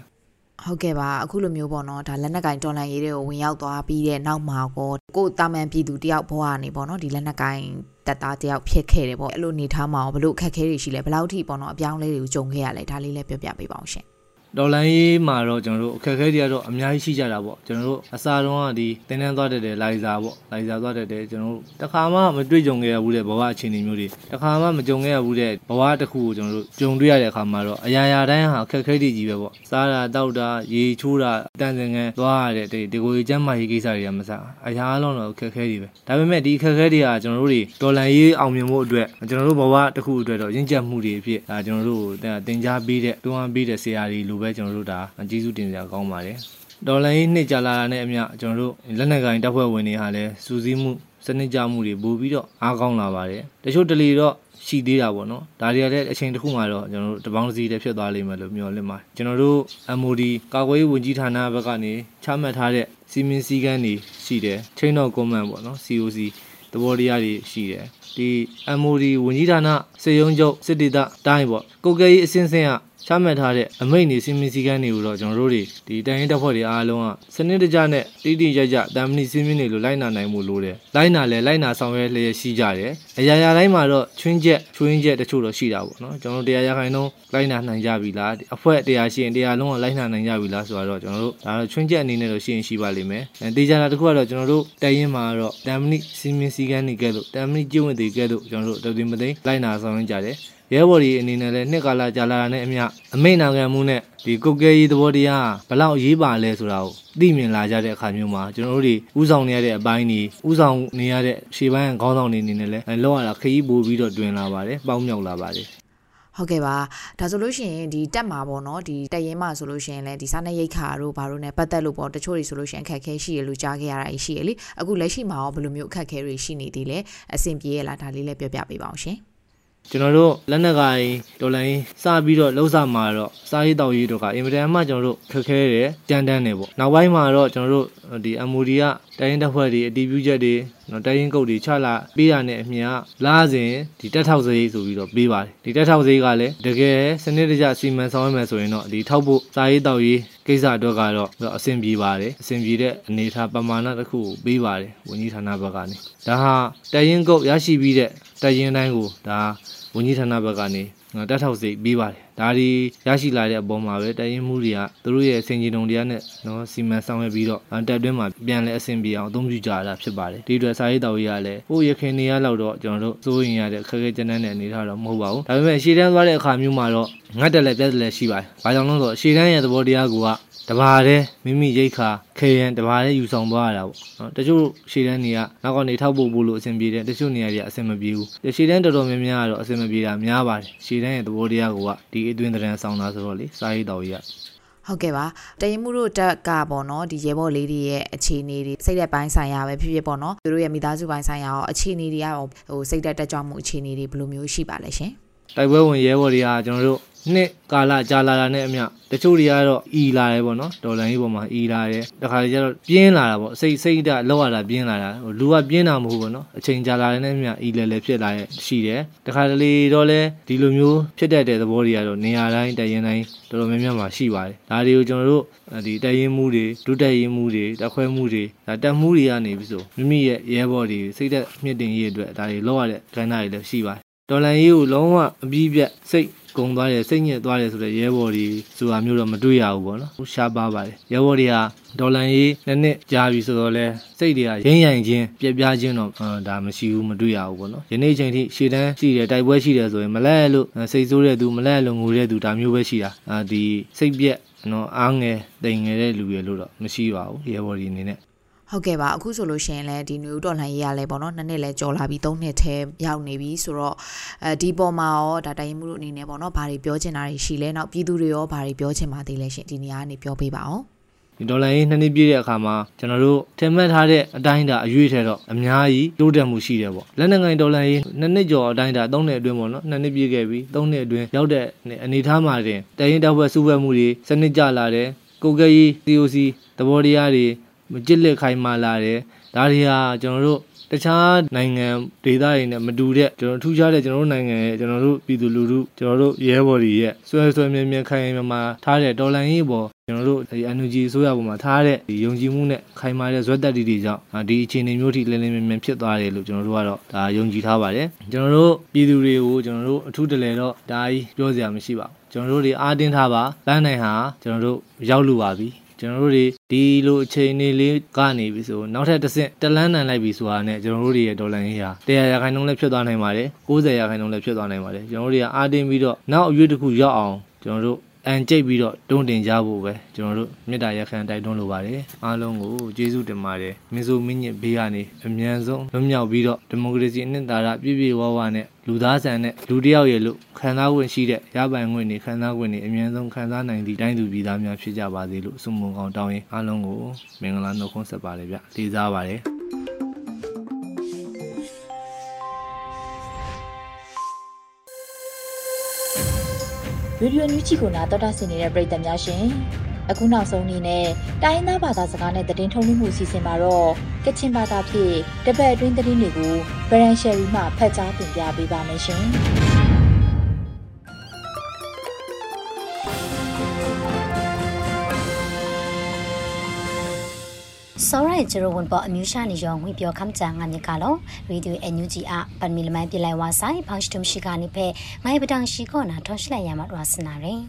ဟုတ်ကဲ့ပါအခုလိုမျိုးပေါ့နော်ဒါလက်နက်ကင်တော်လန်ရေးတွေကိုဝင်ရောက်သွားပြီးတဲ့နောက်မှာကောကိုယ်တာမန်ပြည်သူတယောက်ဘဝကနေပေါ့နော်ဒီလက်နက်ကင်တက်သားတယောက်ဖြစ်ခဲ့တယ်ပေါ့အဲ့လိုနေထားမှာရောဘယ်လိုအခက်အခဲတွေရှိလဲဘယ်လောက်ထိပေါ့နော်အပြောင်းလဲတွေကိုကြုံခဲ့ရလဲဒါလေးလည်းပြောပြပေးပါအောင်ရှင် ဒေါ်လာရေးမှာတော့ကျွန်တော်တို့အခက်အခဲတွေကတော့အများကြီးရှိကြတာပေါ့ကျွန်တော်တို့အစားတုန်းကဒီတင်းတန်းသွားတတ်တယ်လိုင်ဇာပေါ့လိုင်ဇာသွားတတ်တယ်ကျွန်တော်တို့တခါမှမတွေ့ကြုံခဲ့ရဘူးတဲ့ဘဝအခြေအနေမျိုးတွေတခါမှမကြုံခဲ့ရဘူးတဲ့ဘဝတစ်ခုကိုကျွန်တော်တို့ကြုံတွေ့ရတဲ့အခါမှာတော့အရာရာတိုင်းဟာအခက်အခဲတွေကြီးပဲပေါ့စားတာတောက်တာရေချိုးတာတန်စင်ငန်းသွားရတဲ့ဒီဒီကိုကြီးကျမ်းမာရေးကိစ္စတွေကမစားအရာအလုံးတော့အခက်အခဲတွေပဲဒါပေမဲ့ဒီအခက်အခဲတွေကကျွန်တော်တို့တွေဒေါ်လာရေးအောင်မြင်ဖို့အတွက်ကျွန်တော်တို့ဘဝတစ်ခုအတွက်တော့ရင့်ကျက်မှုတွေအဖြစ်ဒါကျွန်တော်တို့တင် जा ပေးတဲ့တွန်းအားပေးတဲ့ဆရာတွေလိုပဲကျွန်တော်တို့ဒါကျေးဇူးတင်စရာကောင်းပါတယ်ဒေါ်လာရေးနှစ်ကြာလာတာနဲ့အမျှကျွန်တော်တို့လက်နက်ကိုင်တပ်ဖွဲ့ဝင်တွေဟာလည်းစူးစီးမှုစနစ်ကြမှုတွေပို့ပြီးတော့အားကောင်းလာပါတယ်တချို့တလေတော့ရှိသေးတာပေါ့နော်ဒါတွေကလည်းအချိန်တစ်ခုမှတော့ကျွန်တော်တို့တပေါင်းစီလည်းဖြစ်သွားလိမ့်မယ်လို့မျှော်လင့်ပါတယ်ကျွန်တော်တို့ MOD ကာကွယ်ရေးဝန်ကြီးဌာနဘက်ကနေချမှတ်ထားတဲ့စီမင်းစည်းကမ်းတွေရှိတယ် chain of command ပေါ့နော် COC သဘောတရားတွေရှိတယ် ဒီ MOD ဝန်ကြီးဌာနစေယုံချုပ်စစ်တေသတိုင်းပေါ့ကိုကဲကြီးအစင်းစင်းကချမှတ်ထားတဲ့အမိန့်တွေစီမင်းစည်းကမ်းတွေကိုတော့ကျွန်တော်တို့တွေဒီတိုင်းရင်တပ်ဖွဲ့တွေအားလုံးကစနစ်တကျနဲ့တိတိကျကျတမ်မနီစီမင်းတွေလိုလိုက်နာနိုင်မှုလိုတယ်လိုက်နာလဲလိုက်နာဆောင်ရွက်လျက်ရှိကြတယ်အရာရာတိုင်းမှာတော့ချွင်းချက်ချွင်းချက်တချို့တော့ရှိတာပေါ့နော်ကျွန်တော်တို့တရားရခိုင်နှုန်းလိုက်နာနိုင်ကြပြီလားအဖွဲ့တရားရှိရင်တရားလုံးကလိုက်နာနိုင်ကြပြီလားဆိုတော့ကျွန်တော်တို့ဒါတော့ချွင်းချက်အနေနဲ့တော့ရှိရင်ရှိပါလိမ့်မယ်အဲတေချာတာတစ်ခုကတော့ကျွန်တော်တို့တိုင်ရင်မှာတော့တမ်မနီစီမင်းစည်းကမ်းတွေကဲလို့တမ်မနီကျင့်ဝတ်တွေကဲလို့ကျွန်တော်တို့တော်တင်မသိလိုက်နာဆောင်ရွက်ကြတယ်ရဲဘော်ဒီအနေနဲ့လည်းနှစ်ကာလကြာလာတာနဲ့အမျှအမိန့်နာခံမှုနဲ့ဒီကုတ်ကဲရေးသဘောတရားဘလောက်အရေးပါလဲဆိုတာကိုသိမြင်လာကြတဲ့အခါမျိုးမှာကျွန်တော်တို့တွေဥဆောင်နေရတဲ့အပိုင်းတွေဥဆောင်နေရတဲ့ရှေ့ပိုင်းခေါင်းဆောင်တွေအနေနဲ့လည်းလောက်ရတာခရီးပို့ပြီးတော့တွင်လာပါတယ်ပေါင်းမြောက်လာပါတယ် ဟုတ်ကဲ့ပါဒါဆိုလို့ရှိရင်ဒီတက်မှာပေါ့နော်ဒီတက်ရင်မှာဆိုလို့ရှိရင်လည်းဒီစားနေရိတ်ခါတို့ဘာလို့ ਨੇ ပတ်သက်လို့ပေါ့တချို့တွေဆိုလို့ရှိရင်အခက်ခဲရှိရလို့ကြားခဲ့ရတာရှိရလေအခုလက်ရှိမှာရောဘယ်လိုမျိုးအခက်ခဲတွေရှိနေသေးလဲအဆင်ပြေရလားဒါလေးလည်းပြောပြပေးပါအောင်ရှင် ကျွန်တော်တို့လက်နက်ကိုင်ဒေါ်လာရင်းစပြီးတော့လှုပ်ဆောင်မှာတော့စားရေးတောက်ရေးတို့ကအင်မတန်မှကျွန်တော်တို့ခက်ခဲတယ်ကြမ်းတမ်းတယ်ပေါ့နောက်ပိုင်းမှာတော့ကျွန်တော်တို့ဒီ MOD ကတိုင်းရင်တပ်ဖွဲ့တွေအတီးပြုချက်တွေနော်တိုင်းရင်ကုတ်တွေချလာပေးရတဲ့အမြင်ကလားစဉ်ဒီတက်ထောက်စရိတ်ဆိုပြီးတော့ပေးပါတယ်ဒီတက်ထောက်စရိတ်ကလည်းတကယ်စနစ်တကျစီမံဆောင်ရွက်မယ်ဆိုရင်တော့ဒီထောက်ဖို့စားရေးတောက်ရေးကိစ္စအတွက်ကတော့အဆင်ပြေပါတယ်အဆင်ပြေတဲ့အနေအထားပမာဏတစ်ခုကိုပေးပါတယ်ဝန်ကြီးဌာနဘက်ကနေဒါဟာတိုင်းရင်ကုတ်ရရှိပြီးတဲ့တိုင်းရင်တိုင်းကိုဒါ ဝန်ကြီးဌာနဘက်ကနေတက်ထောက်စိတ်ပြီးပါတယ်ဒါဒီရရှိလာတဲ့အပေါ်မှာပဲတရင်မှုတွေကသူတို့ရဲ့စင်ကြီးတုံတရားနဲ့နော်စီမံဆောင်ရွက်ပြီးတော့တက်တွင်းမှာပြန်လဲအဆင်ပြေအောင်အသုံးပြုကြရတာဖြစ်ပါတယ်ဒီအတွက်စာရေးတော်ကြီးကလည်းဟိုရခင်နေရလောက်တော့ကျွန်တော်တို့စိုးရင်ရတဲ့ခက်ခဲကြမ်းတမ်းတဲ့အနေထားတော့မဟုတ်ပါဘူးဒါပေမဲ့ရှေ့တန်းသွားတဲ့အခါမျိုးမှာတော့ငတ်တယ်လည်းပြတ်တယ်လည်းရှိပါတယ်ဘာကြောင့်လဲဆိုတော့ရှေ့တန်းရဲ့သဘောတရားက တဘာတည်းမိမိရိတ်ခါခေရန်တဘာတည်းယူဆောင်သွားရတာပေါ့နော်တချို့ရှည်တန်းတွေကနောက်ကနေထောက်ဖို့ပို့လို့အဆင်ပြေတယ်တချို့နေရာတွေအဆင်မပြေဘူးရှည်တန်းတော်တော်များများကတော့အဆင်မပြေတာများပါတယ်ရှည်တန်းရဲ့သဘောတရားကဒီအတွင်းတရံဆောင်တာဆိုတော့လေစာရေးတော်ကြီးကဟုတ်ကဲ့ပါတရင်မှုတို့တက်ကပေါ့နော်ဒီရဲဘော်လေးတွေရဲ့အခြေအနေတွေစိတ်သက်ပိုင်းဆိုင်ရာပဲဖြစ်ဖြစ်ပေါ့နော်သူတို့ရဲ့မိသားစုပိုင်းဆိုင်ရာရောအခြေအနေတွေရောဟိုစိတ်သက်တက်ကြွမှုအခြေအနေတွေဘယ်လိုမျိုးရှိပါလဲရှင်တိုက်ပွဲဝင်ရဲဘော်တွေကကျွန်တော်တို့ နှစ်ကာလကြာလာတာနဲ့အမျှတချို့တွေကတော့အီလာတယ်ပေါ့နော်ဒေါ်လာကြီးပေါ်မှာအီလာတယ်တခါလေကျတော့ပြင်းလာတာပေါ့စိတ်စိတ်ဓာတ်လောက်ရတာပြင်းလာတာဟိုလူကပြင်းတာမဟုတ်ဘူးပေါ့နော်အချိန်ကြာလာတဲ့နဲ့အမျှအီလဲလဲဖြစ်လာရဲ့ရှိတယ်တခါတလေတော့လဲဒီလိုမျိုးဖြစ်တတ်တဲ့သဘောတွေကတော့နေရာတိုင်းတရင်တိုင်းတော်တော်များများမှာရှိပါတယ်ဒါတွေကိုကျွန်တော်တို့ဒီတရင်မှုတွေဒုတက်ရင်မှုတွေတက်ခွဲမှုတွေဒါတက်မှုတွေကနေပြီးဆိုမိမိရဲ့ရဲဘော်တွေစိတ်သက်မြင့်တင်ရေးအတွက်ဒါတွေလောက်ရတဲ့ကဏ္ဍတွေလည်းရှိပါတယ်ဒေါ်လာရေးကိုလုံးဝအပြီးပြတ်စိတ် ကုံသွားတယ်စိတ်ညစ်သွားတယ်ဆိုတဲ့ရဲဘော်တွေဆိုတာမျိုးတော့မတွေ့ရဘူးပေါ့နော်ရှားပါပါတယ်ရဲဘော်တွေကဒေါ်လာရေးနှစ်နှစ်ကြာပြီဆိုတော့လဲစိတ်တွေကရင်းရိုင်ခြင်းပြက်ပြားခြင်းတော့ဒါမရှိဘူးမတွေ့ရဘူးပေါ့နော်ယနေ့ချိန်ထိရှေ့တန်းရှိတယ်တိုက်ပွဲရှိတယ်ဆိုရင်မလဲလို့စိတ်ဆိုးတဲ့သူမလဲလို့ငိုတဲ့သူဒါမျိုးပဲရှိတာအာဒီစိတ်ပြက်နော်အားငယ်တိမ်ငယ်တဲ့လူတွေလို့တော့မရှိပါဘူးရဲဘော်တွေအနေနဲ့ ဟုတ်ကဲ့ပါအခုဆိုလို့ရှိရင်လည်းဒီနယူးဒေါ်လာရေးရလဲပေါ့နော်နှစ်နှစ်လဲကြော်လာပြီးသုံးနှစ်ထဲရောက်နေပြီဆိုတော့အဲဒီပေါ်မှာရောဒါတိုင်မှုတို့အနေနဲ့ပေါ့နော်ဘာတွေပြောချင်တာတွေရှိလဲနောက်ပြည်သူတွေရောဘာတွေပြောချင်ပါသေးလဲရှင်ဒီနေရာကနေပြောပေးပါအောင်ဒီဒေါ်လာရေးနှစ်နှစ်ပြည့်တဲ့အခါမှာကျွန်တော်တို့ထင်မှတ်ထားတဲ့အတိုင်းအတာအရွေးထဲတော့အများကြီးတိုးတက်မှုရှိတယ်ပေါ့လက်နက်ကိုင်ဒေါ်လာရေးနှစ်နှစ်ကျော်အတိုင်းအတာသုံးနှစ်အတွင်းပေါ့နော်နှစ်နှစ်ပြည့်ခဲ့ပြီသုံးနှစ်အတွင်းရောက်တဲ့အနေထားမှာတင်တရင်တောက်ဘက်စုဘက်မှုတွေစနစ်ကျလာတယ်ကိုကဲကြီး COC သဘောတရားတွေမ ကြစ်လက်ခိုင်မာလာတယ်ဒါတွေဟာကျွန်တော်တို့တခြားနိုင်ငံဒေသတွေနဲ့မတူတဲ့ကျွန်တော်ထူးခြားတဲ့ကျွန်တော်တို့နိုင်ငံရဲ့ကျွန်တော်တို့ပြည်သူလူထုကျွန်တော်တို့ရဲဘော်တွေရဲ့ဆွဲဆွဲမြဲမြဲခိုင်ခိုင်မာမာထားတဲ့တော်လန်ရေးပေါ်ကျွန်တော်တို့ဒီ energy ဆိုရပေါ်မှာထားတဲ့ဒီယုံကြည်မှုနဲ့ခိုင်မာတဲ့ဇွက်တက်တီတွေကြောင့်ဒီအခြေအနေမျိုးထိလင်းလင်းမြဲမြဲဖြစ်သွားတယ်လို့ကျွန်တော်တို့ကတော့ဒါယုံကြည်ထားပါတယ်ကျွန်တော်တို့ပြည်သူတွေကိုကျွန်တော်တို့အထူးတလဲတော့ဒါကြီးပြောစရာမရှိပါဘူးကျွန်တော်တို့တွေအားတင်းထားပါလမ်းနိုင်ဟာကျွန်တော်တို့ရောက်လူပါပြီ ကျွန်တော်တို့တွေဒီလိုအချိန်လေးလေးကနေပြီဆိုနောက်ထပ်တစ်ဆင့်တလန်းနန်လိုက်ပြီဆိုတာနဲ့ကျွန်တော်တို့တွေရဲ့ဒေါ်လာရင်းဟာ100ရာခိုင်နှုန်းလည်းဖြစ်သွားနိုင်ပါတယ်90ရာခိုင်နှုန်းလည်းဖြစ်သွားနိုင်ပါတယ်ကျွန်တော်တို့တွေကအားတင်းပြီးတော့နောက်အရွေးတစ်ခုရောက်အောင်ကျွန်တော်တို့ အန်ကျိတ်ပြီးတော့တွန်းတင်ကြဖို့ပဲကျွန်တော်တို့မေတ္တာရက်ခံတိုက်တွန်းလိုပါတယ်အားလုံးကိုကျေးဇူးတင်ပါတယ်မင်းဆိုမင်းညစ်ဘေးကနေအမြန်ဆုံးလွတ်မြောက်ပြီးတော့ဒီမိုကရေစီအနှစ်သာရပြည့်ပြည့်ဝဝနဲ့လူသားဆန်တဲ့လူတစ်ယောက်ရဲ့လို့ခံစား권ရှိတဲ့ရပိုင်ခွင့်တွေခံစား권တွေအမြန်ဆုံးခံစားနိုင်သည့်တိုင်းသူပြည်သားများဖြစ်ကြပါစေလို့ဆုမွန်ကောင်းတောင်းရင်အားလုံးကိုမင်္ဂလာနှုတ်ခွန်းဆက်ပါတယ်ဗျလေးစားပါတယ် ဗီဒီယိုညူးချီကိုနာတော်တာဆင်နေတဲ့ပရိသတ်များရှင်အခုနောက်ဆုံးအနေနဲ့တိုင်းသားဘာသာစကားနဲ့သတင်းထုတ်လွှင့်မှုအစီအစဉ်မှာတော့ကချင်ဘာသာဖြင့်တပတ်အတွင်းသတင်းတွေကိုဗရန်ရှယ်ရီမှဖတ်ကြားတင်ပြပေးပါမယ်ရှင် စောရိုင်ဂျရိုဝန်ပေါ်အမျိုးရှာနေရောငွေပြောခမ်းချာငါမြကလောရေဒီယိုအန်ယူဂျီအပန်မီလမိုင်းပြလိုက်ဝါဆိုင်ဖောင်းစတုံရှိကနေဖဲငိုင်ပတန်ရှိကောနာထောရှိလိုက်ရမှာတော့စနာရင်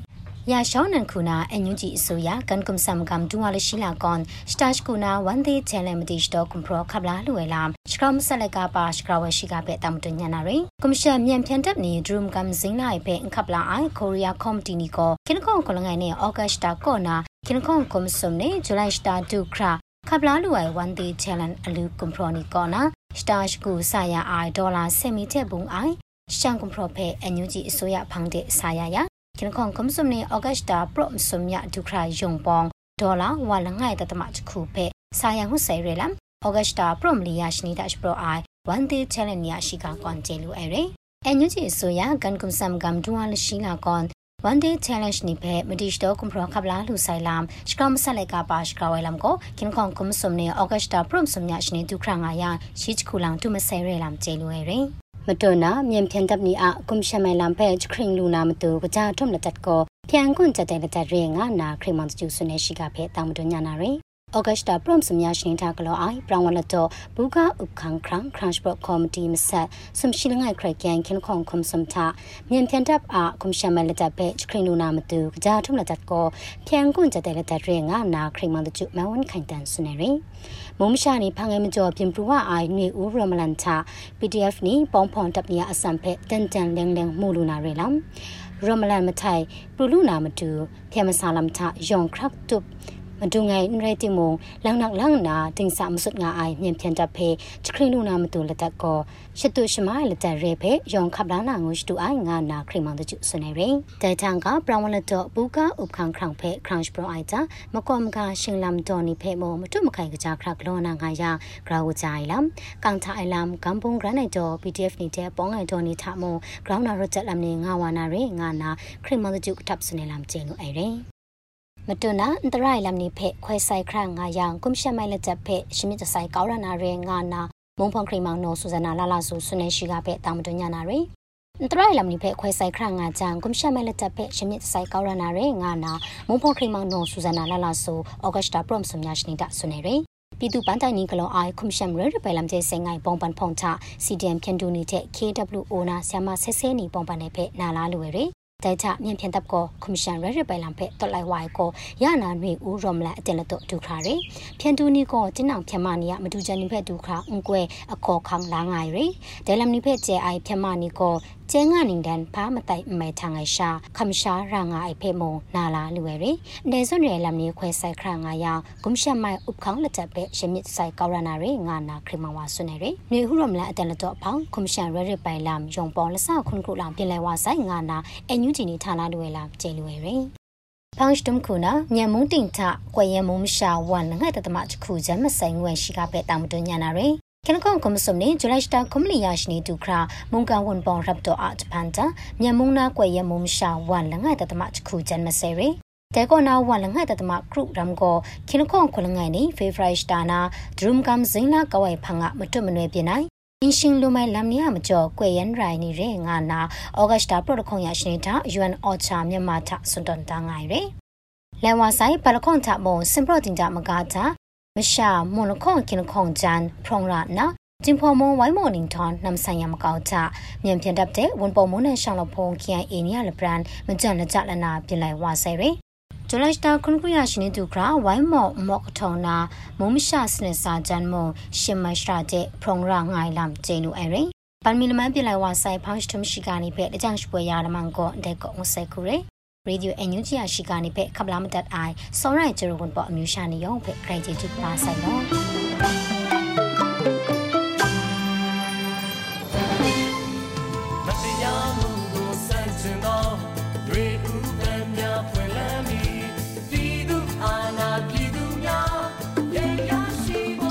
ယာရှောင်းနန်ခုနာအန်ယူဂျီအစိုးရကန်ကွန်ဆမ်ကမ်ဒူဝါလရှိလာကွန်စတတ်ကူနာဝန်ဒေချဲလမ်တီစတော့ကွန်ပရောခပ်လာလွယ်လာစကရမ်ဆလကပါစကရဝရှိကပဲတမ်တညနာရင်ကွန်ရှင်မြန်ဖြန်တပ်နေဒရုမ်ကမ်ဇင်းလိုက်ပဲခပ်လာအိုင်ကိုရီးယားကော်မတီနီကိုကင်ကွန်ကလငိုင်နေအော့ဂတ်စတာကောနာကင်ကွန်ကွန်ဆမ်နေဇူလိုင်စတာဒူခရာ ခပ်လာလူဝိုင်ဝန်ဒေချဲလမ်အလူကွန်ပရောနီကောနာစတာရှ်ကူဆာယာအိုင်ဒေါ်လာဆယ်မီချက်ဘုံအိုင်ရှန်ကွန်ပရောဖဲအန်ယူဂျီအစိုးရဖောင်းတဲ့ဆာယာယာခင်ခေါင်ကွန်ဆုမနေဩဂတ်စတာပရော့ဆုမညာဒုခရာယုံပေါင်ဒေါ်လာဝါလငိုင်တတမချခုဖဲဆာယဟုဆေရလမ်ဩဂတ်စတာပရော့မလီယာရှနီဒတ်ပရော့အိုင်ဝန်တေချဲလန်ယာရှိကကွန်ဂျေလူအဲရေအန်ယူဂျီဆိုယာကန်ကွန်ဆမ်ဂမ်ဒူဝါလရှိလာကွန် one day challenge ni phe madish do kumpro khabla lu sailam shkam sale ka pa shkra wailam ko kin khong kum sum ne augusta prom sum nya shni du khra nga ya shi chkulang tu ma sai re lam che lu e re မတွနာမြန်ဖြန်တပ်နီအကွန်ရှမဲလမ်ဖဲခရင်လူနာမတူကကြထုံလက်တက်ကိုဖြန်ကွန်ကြတဲ့လက်တက်ရဲငါနာခရမန်ကျူဆွနေရှိကဖဲတာမတွညာနာရယ် ဩဂတ်တာပရမ်စမြရှင်တာကလောအိုင်ပရန်ဝလတော့ဘူကာဥခန်းခရန်ခရန့်ဘတ်ကော်မတီမဆက်စမ်ရှိလငိုင်ခရကန်ခင်ခေါင်ခုံစမ်တာမြန်ဖြန်တပ်အကွန်ရှမဲလက်တက်ပဲခရင်လူနာမတူကကြထုံလက်တက်ကိုဖြန်ကွန်ကြတဲ့လက်တက်ရဲငါနာခရမန်ကျူမဝန်ခိုင်တန်ဆွနေရယ်မုံရှာနေဖငယ်မကျော်ပြင်ပူဝအိုင်နေဦးရမလန်ချ PDF နီပေါင်းဖောင်တပ်နီအစံဖက်တန်တန်လင်းလင်းမူလူနာရဲလမ်ရမလန်မထိုင်ပလူလူနာမတူဖျမဆာလမ်ချယောင်ခရက်တုပ် မဒုငိုင်နရတိမုံလောင်နောက်လောင်နာတင်စာမစွတ်ငါအိုင်မြင်ဖြန်တပ်ဖေချခရင်လူနာမတူလက်တက်ကောရှတုရှမိုင်လက်တက်ရဲဖေယောင်ခပ်လာနာငုရှတုအိုင်ငါနာခရင်မောင်တကျစနေရင်တိုင်တန်ကပရဝလတော့ဘူကဥခန်းခရောင်ဖေခရန့်ပရိုအိုင်တာမကောမကရှင်လမ်ဒေါ်နီဖေမောမတုမခိုင်ကကြခရကလောနာငါယာဂရာဝကြိုင်လမ်ကန်ထိုင်လမ်ကမ်ပုံဂရနိုင်တော့ PDF နေတဲ့ပေါင်းငိုင်ဒေါ်နီထမဂရောင်းနာရချက်လမ်နေငါဝါနာရေငါနာခရင်မောင်တကျတပ်စနေလမ်ကျင်းလို့အိုင်ရင် မတွနာအန်တရိုင်လမ်နိဖေခွဲဆိုင်ခရငါယံကွန်ရှမိုင်လက်ချက်ဖေရှမီတဆိုင်ကောရနာရေငါနာမုံဖုံခရီမောင်နိုဆူဇနာလာလာဆူဆွနေရှိကဖေတာမတွညာနာရေအန်တရိုင်လမ်နိဖေခွဲဆိုင်ခရငါချံကွန်ရှမိုင်လက်ချက်ဖေရှမီတဆိုင်ကောရနာရေငါနာမုံဖုံခရီမောင်နိုဆူဇနာလာလာဆူအောဂတ်စတာပရမ်ဆုမြရှနေတာဆွနေရေပြည်သူပန်းတိုင်နီကလောအိုင်ကွန်ရှမ်ရရပယ်လမ်ကျဲစင်ငိုင်ပုံပန်ဖုံချ CDM ဖြန်တူနေတဲ့ KWO နာဆီယမဆဲဆဲနီပုံပန်နေဖေနာလာလူရယ် တိုင်ချမြန်ဖြန်တပ်ကိုကွန်မရှင်ရရပိုင်လံဖက်တော်လိုက်ဝိုင်ကိုရနာနွေဦးရောမလာအတင်လတော့ဒုခရရဖြန်တူနီကိုတင်းအောင်ဖြန်မနီယမဒူချန်နိဖက်ဒုခရအုံကွဲအခေါ်ခေါင်လာငိုင်ရဒဲလမ်နိဖက်ကျဲအိုင်ဖြန်မနီကိုကျဲငါနင်းတန်ဖာမတိုင်မဲထငိုင်ရှာခမရှာရာငါအိုက်ဖေမုံနာလာလူဝဲရနေစွန်ရလမ်နီခွဲဆိုင်ခရငါယာကွန်ရှမိုင်ဥပခေါင်လက်ချက်ပဲရှမစ်ဆိုင်ကောရနာရငါနာခရမဝါဆွနေရနေဟုရမလာအတန်လတော့ဖောင်ကွန်ရှင်ရရပိုင်လမ်ယုံပေါ်လဆခွန်ခုလောင်ပြင်လဲဝါဆိုင်ငါနာအန်ယူဂျီနီဌာနလူဝဲလာကျဲလူဝဲရဖောင်စတုံခုနာမြန်မုန်တင်ထကွယ်ရမုံရှာဝန်ငှက်တတမချခုဂျမ်မဆိုင်ငွေရှိကပဲတာမတွညာနာရကနကွန်ကွန်စုံနေဂျူလိုက်စတာကွန်မလီယာရှနီတူခရာမုန်ကန်ဝန်ပေါ်ရပ်တော့အဂျပန်တာမြန်မုန်နာကွယ်ရမုံရှာဝန်လငါတတမချခုဂျန်မဆယ်ရီတဲကောနာဝန်လငါတတမခရုရမ်ကိုကနကွန်ခွလငိုင်နေဖေဖရိုက်စတာနာဒရုမ်ကမ်ဇင်းလာကဝိုင်ဖငါမတွမနွေပြနိုင် အင်းရှင်လိုမိုင်လမ်နီယာမကျော်ကွယ်ရန်ရိုင်နေရငါနာဩဂတ်စတာပရိုတခွန်ရရှိနေတာ UN OCHA မြန်မာထစွန်တန်တန်ငိုင်ရလန်ဝါဆိုင်ဘလခွန်ထမုံစင်ပရိုတင်ကြမကားတာမရှာမွန်လခွန်ကင်ခွန်ဂျန်ဖရုံရာနာဂျင်ဖော်မွန်ဝိုင်းမော်နင်းထွန်နမ်ဆိုင်ယမကောက်ချမြန်ပြန်တပ်တဲ့ဝန်ပုံမွန်နဲ့ရှောင်းလဖုန်ခင်အင်းနီယာလဘရန်မကြန်လက်ကြလနာပြင်လိုက်ဝါဆယ်ရယ် ဂျူလိုက်စတာခွန်ကူရရှင်တူကရာဝိုင်းမော်မော့ကထောနာမုံမရှာစနစာဂျန်မွန်ရှင်မရှာတဲ့ဖရုံရာငိုင်လမ်ဂျေနူအရင်ပန်မီလမန်ပြလိုက်ဝါဆိုင်ဖောင်းစတမရှိကနေဖက်တကြန့်ရှပွဲရဒမန်ကိုတဲ့ကောဝဆယ်ကူရယ်ရေဒီယိုအန်ယူဂျီယာရှိကနေဖက်ခပလာမတတ်အိုင်စောရိုင်ဂျေရဝန်ပေါ်အမျိုးရှာနေရောဖက်ဂရိတ်ဂျီတူပါဆိုင်တော့